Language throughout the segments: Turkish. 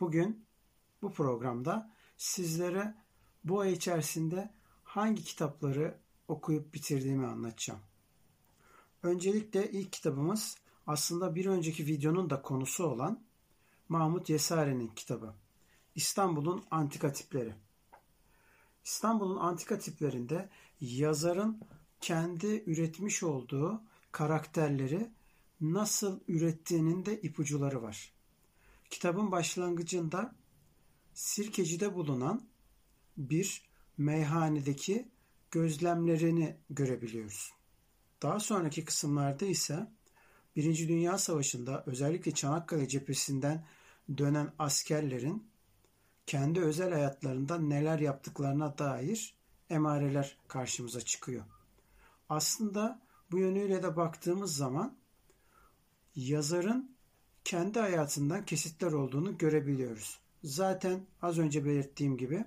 Bugün bu programda sizlere bu ay içerisinde hangi kitapları okuyup bitirdiğimi anlatacağım. Öncelikle ilk kitabımız aslında bir önceki videonun da konusu olan Mahmut Yesare'nin kitabı. İstanbul'un Antika Tipleri. İstanbul'un antika tiplerinde yazarın kendi üretmiş olduğu karakterleri nasıl ürettiğinin de ipuçları var. Kitabın başlangıcında Sirkeci'de bulunan bir meyhanedeki gözlemlerini görebiliyoruz. Daha sonraki kısımlarda ise Birinci Dünya Savaşı'nda özellikle Çanakkale cephesinden dönen askerlerin kendi özel hayatlarında neler yaptıklarına dair emareler karşımıza çıkıyor. Aslında bu yönüyle de baktığımız zaman yazarın kendi hayatından kesitler olduğunu görebiliyoruz. Zaten az önce belirttiğim gibi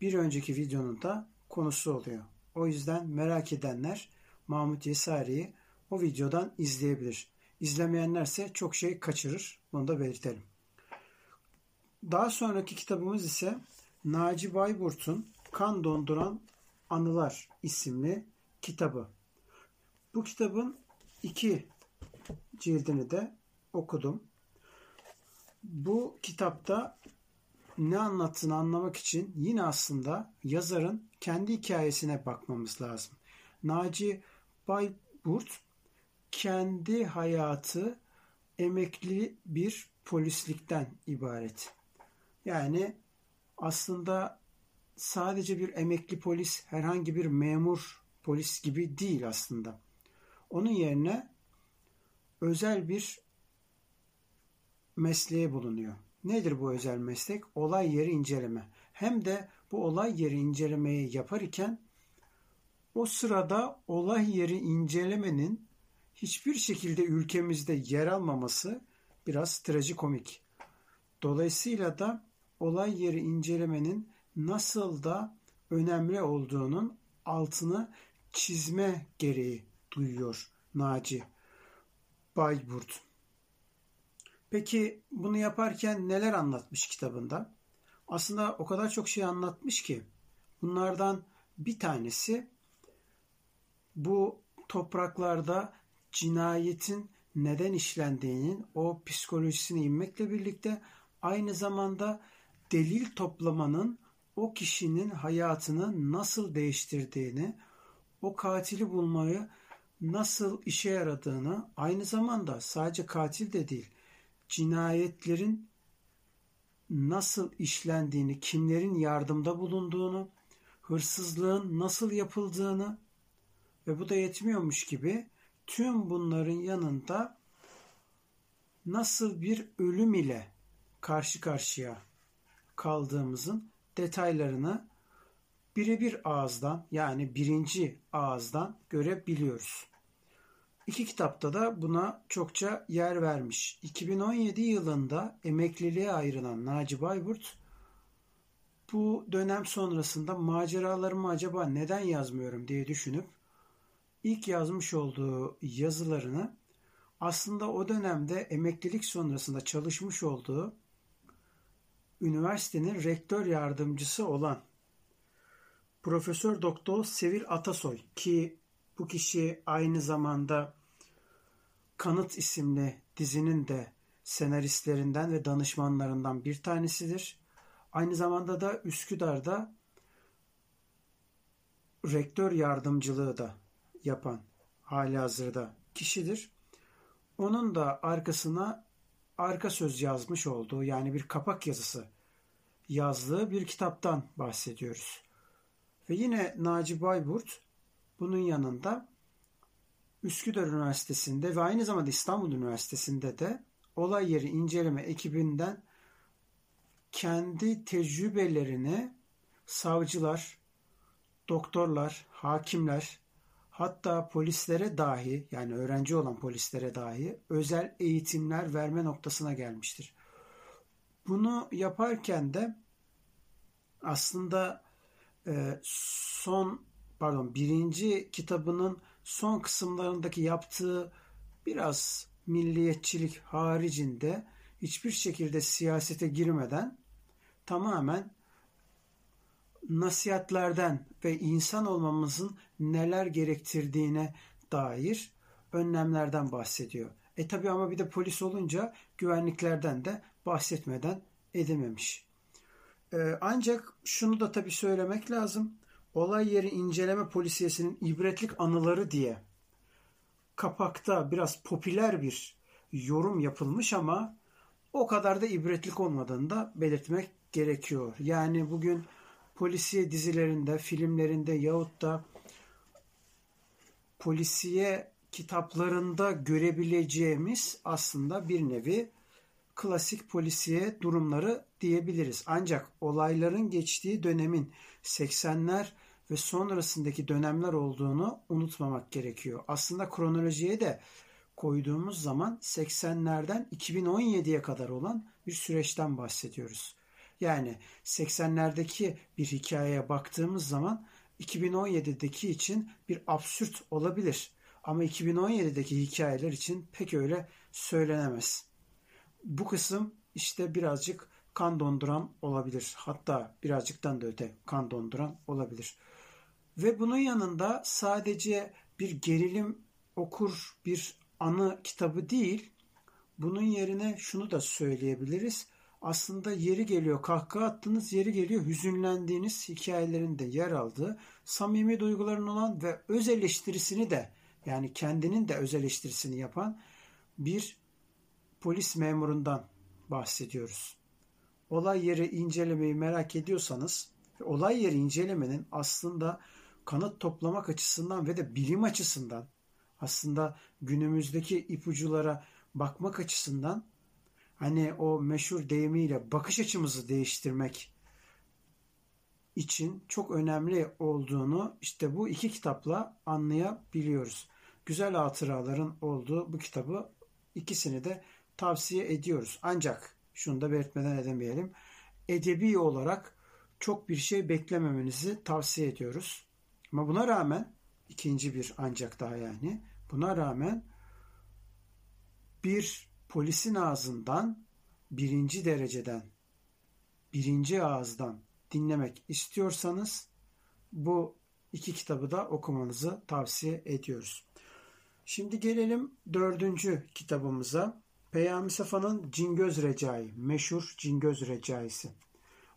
bir önceki videonun da konusu oluyor. O yüzden merak edenler Mahmut Yesari'yi o videodan izleyebilir. İzlemeyenlerse çok şey kaçırır. Bunu da belirtelim. Daha sonraki kitabımız ise Naci Bayburt'un Kan Donduran Anılar isimli kitabı. Bu kitabın iki cildini de okudum. Bu kitapta ne anlattığını anlamak için yine aslında yazarın kendi hikayesine bakmamız lazım. Naci Bayburt kendi hayatı emekli bir polislikten ibaret. Yani aslında sadece bir emekli polis herhangi bir memur polis gibi değil aslında. Onun yerine özel bir mesleğe bulunuyor. Nedir bu özel meslek? Olay yeri inceleme. Hem de bu olay yeri incelemeyi yapar iken o sırada olay yeri incelemenin hiçbir şekilde ülkemizde yer almaması biraz trajikomik. Dolayısıyla da olay yeri incelemenin nasıl da önemli olduğunun altını çizme gereği duyuyor Naci Bayburt. Peki bunu yaparken neler anlatmış kitabında? Aslında o kadar çok şey anlatmış ki bunlardan bir tanesi bu topraklarda cinayetin neden işlendiğinin o psikolojisine inmekle birlikte aynı zamanda delil toplamanın o kişinin hayatını nasıl değiştirdiğini, o katili bulmayı nasıl işe yaradığını, aynı zamanda sadece katil de değil, cinayetlerin nasıl işlendiğini, kimlerin yardımda bulunduğunu, hırsızlığın nasıl yapıldığını ve bu da yetmiyormuş gibi tüm bunların yanında nasıl bir ölüm ile karşı karşıya kaldığımızın detaylarını birebir ağızdan yani birinci ağızdan görebiliyoruz. İki kitapta da buna çokça yer vermiş. 2017 yılında emekliliğe ayrılan Naci Bayburt bu dönem sonrasında maceralarımı acaba neden yazmıyorum diye düşünüp ilk yazmış olduğu yazılarını aslında o dönemde emeklilik sonrasında çalışmış olduğu üniversitenin rektör yardımcısı olan Profesör Doktor Sevil Atasoy ki bu kişi aynı zamanda Kanıt isimli dizinin de senaristlerinden ve danışmanlarından bir tanesidir. Aynı zamanda da Üsküdar'da rektör yardımcılığı da yapan hali hazırda kişidir. Onun da arkasına arka söz yazmış olduğu yani bir kapak yazısı yazdığı bir kitaptan bahsediyoruz. Ve yine Naci Bayburt bunun yanında Üsküdar Üniversitesi'nde ve aynı zamanda İstanbul Üniversitesi'nde de olay yeri inceleme ekibinden kendi tecrübelerini savcılar, doktorlar, hakimler, hatta polislere dahi yani öğrenci olan polislere dahi özel eğitimler verme noktasına gelmiştir. Bunu yaparken de aslında e, son pardon birinci kitabının son kısımlarındaki yaptığı biraz milliyetçilik haricinde hiçbir şekilde siyasete girmeden tamamen nasihatlerden ve insan olmamızın neler gerektirdiğine dair önlemlerden bahsediyor. E tabi ama bir de polis olunca güvenliklerden de bahsetmeden edememiş. E, ancak şunu da tabi söylemek lazım. Olay yeri inceleme polisiyesinin ibretlik anıları diye kapakta biraz popüler bir yorum yapılmış ama o kadar da ibretlik olmadığını da belirtmek gerekiyor. Yani bugün polisiye dizilerinde, filmlerinde yahut da polisiye kitaplarında görebileceğimiz aslında bir nevi klasik polisiye durumları diyebiliriz. Ancak olayların geçtiği dönemin 80'ler ve sonrasındaki dönemler olduğunu unutmamak gerekiyor. Aslında kronolojiye de koyduğumuz zaman 80'lerden 2017'ye kadar olan bir süreçten bahsediyoruz. Yani 80'lerdeki bir hikayeye baktığımız zaman 2017'deki için bir absürt olabilir. Ama 2017'deki hikayeler için pek öyle söylenemez. Bu kısım işte birazcık kan donduran olabilir. Hatta birazcıktan da öte kan donduran olabilir. Ve bunun yanında sadece bir gerilim okur bir anı kitabı değil, bunun yerine şunu da söyleyebiliriz. Aslında yeri geliyor kahkaha attığınız, yeri geliyor hüzünlendiğiniz hikayelerin de yer aldığı, samimi duyguların olan ve öz eleştirisini de yani kendinin de öz eleştirisini yapan bir polis memurundan bahsediyoruz. Olay yeri incelemeyi merak ediyorsanız, olay yeri incelemenin aslında kanıt toplamak açısından ve de bilim açısından aslında günümüzdeki ipuculara bakmak açısından hani o meşhur deyimiyle bakış açımızı değiştirmek için çok önemli olduğunu işte bu iki kitapla anlayabiliyoruz. Güzel hatıraların olduğu bu kitabı ikisini de tavsiye ediyoruz. Ancak şunu da belirtmeden edemeyelim. Edebi olarak çok bir şey beklememenizi tavsiye ediyoruz. Ama buna rağmen ikinci bir ancak daha yani buna rağmen bir polisin ağzından birinci dereceden birinci ağızdan dinlemek istiyorsanız bu iki kitabı da okumanızı tavsiye ediyoruz. Şimdi gelelim dördüncü kitabımıza. Peyami Safa'nın Cingöz Recai, meşhur Cingöz Recaisi.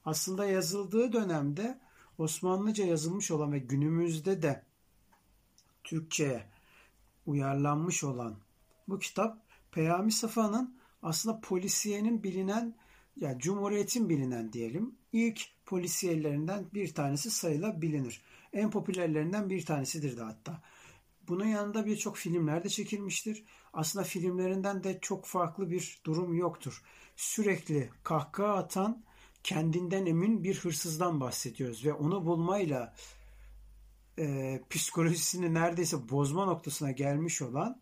Aslında yazıldığı dönemde Osmanlıca yazılmış olan ve günümüzde de Türkçe'ye uyarlanmış olan bu kitap Peyami Safa'nın aslında polisiyenin bilinen yani Cumhuriyet'in bilinen diyelim ilk polisiyelerinden bir tanesi sayılabilir. En popülerlerinden bir tanesidir de hatta. Bunun yanında birçok filmler de çekilmiştir. Aslında filmlerinden de çok farklı bir durum yoktur. Sürekli kahkaha atan kendinden emin bir hırsızdan bahsediyoruz ve onu bulmayla e, psikolojisini neredeyse bozma noktasına gelmiş olan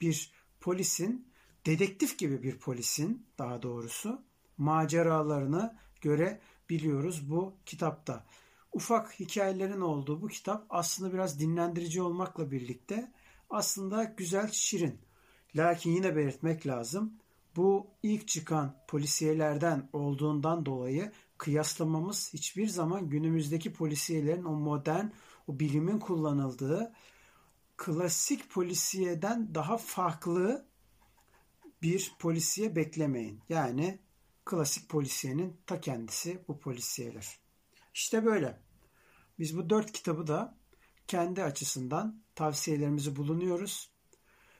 bir polisin, dedektif gibi bir polisin daha doğrusu maceralarını görebiliyoruz bu kitapta. Ufak hikayelerin olduğu bu kitap aslında biraz dinlendirici olmakla birlikte aslında güzel, şirin. Lakin yine belirtmek lazım. Bu ilk çıkan polisiyelerden olduğundan dolayı kıyaslamamız hiçbir zaman günümüzdeki polisiyelerin o modern, o bilimin kullanıldığı klasik polisiyeden daha farklı bir polisiye beklemeyin. Yani klasik polisiyenin ta kendisi bu polisiyeler. İşte böyle. Biz bu dört kitabı da kendi açısından tavsiyelerimizi bulunuyoruz.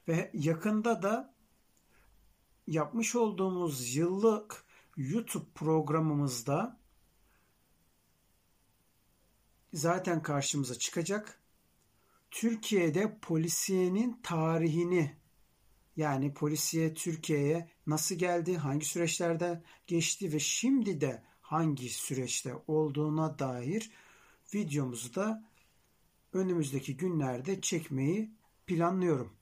Ve yakında da yapmış olduğumuz yıllık YouTube programımızda zaten karşımıza çıkacak. Türkiye'de polisiyenin tarihini yani polisiye Türkiye'ye nasıl geldi, hangi süreçlerde geçti ve şimdi de hangi süreçte olduğuna dair videomuzu da önümüzdeki günlerde çekmeyi planlıyorum.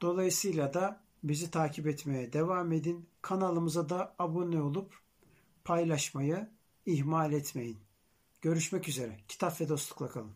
Dolayısıyla da bizi takip etmeye devam edin. Kanalımıza da abone olup paylaşmayı ihmal etmeyin. Görüşmek üzere. Kitap ve dostlukla kalın.